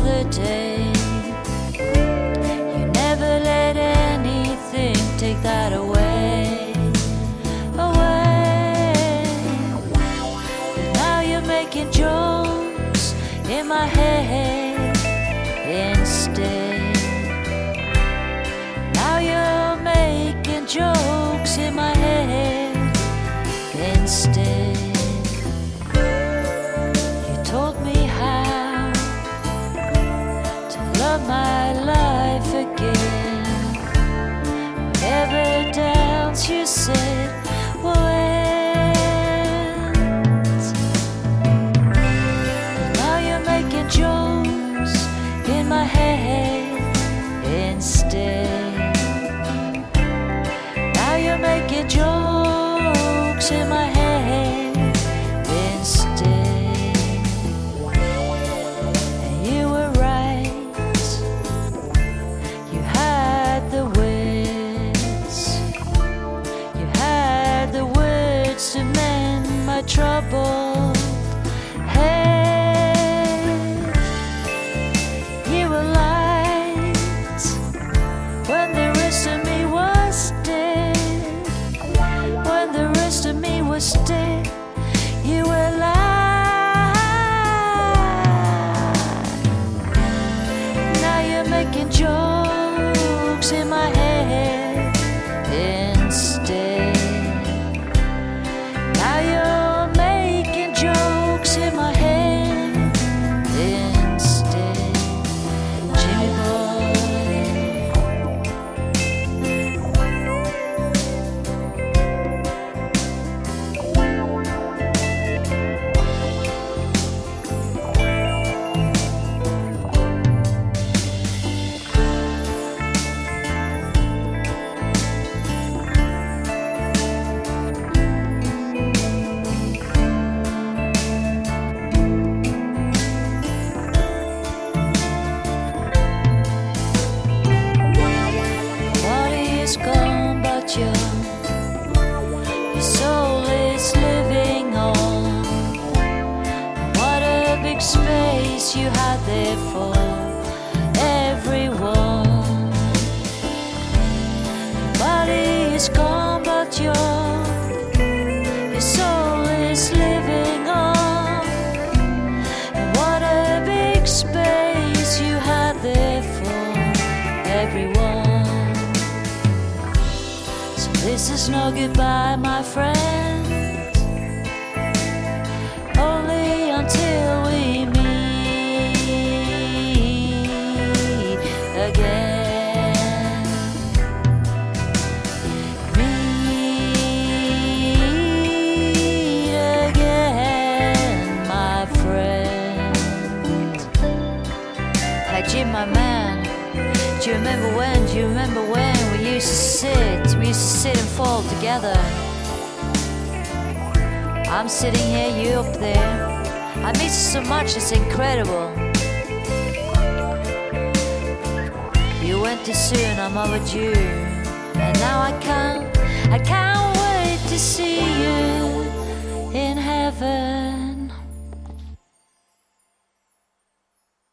yesterday. You never let anything take that away. Away. But now you're making jokes in my head instead. Now you're making jokes in my head instead. My life again. Troubled head. You were light when the rest of me was dead. When the rest of me was dead, you were light. Now you're making jokes in my head Big space you had there for everyone. Your body is gone, but your your soul is living on. What a big space you had there for everyone. So this is no goodbye, my friend. My man. Do you remember when? Do you remember when we used to sit? We used to sit and fall together. I'm sitting here, you up there. I miss you so much, it's incredible. You went too soon, I'm overdue. And now I can't, I can't wait to see.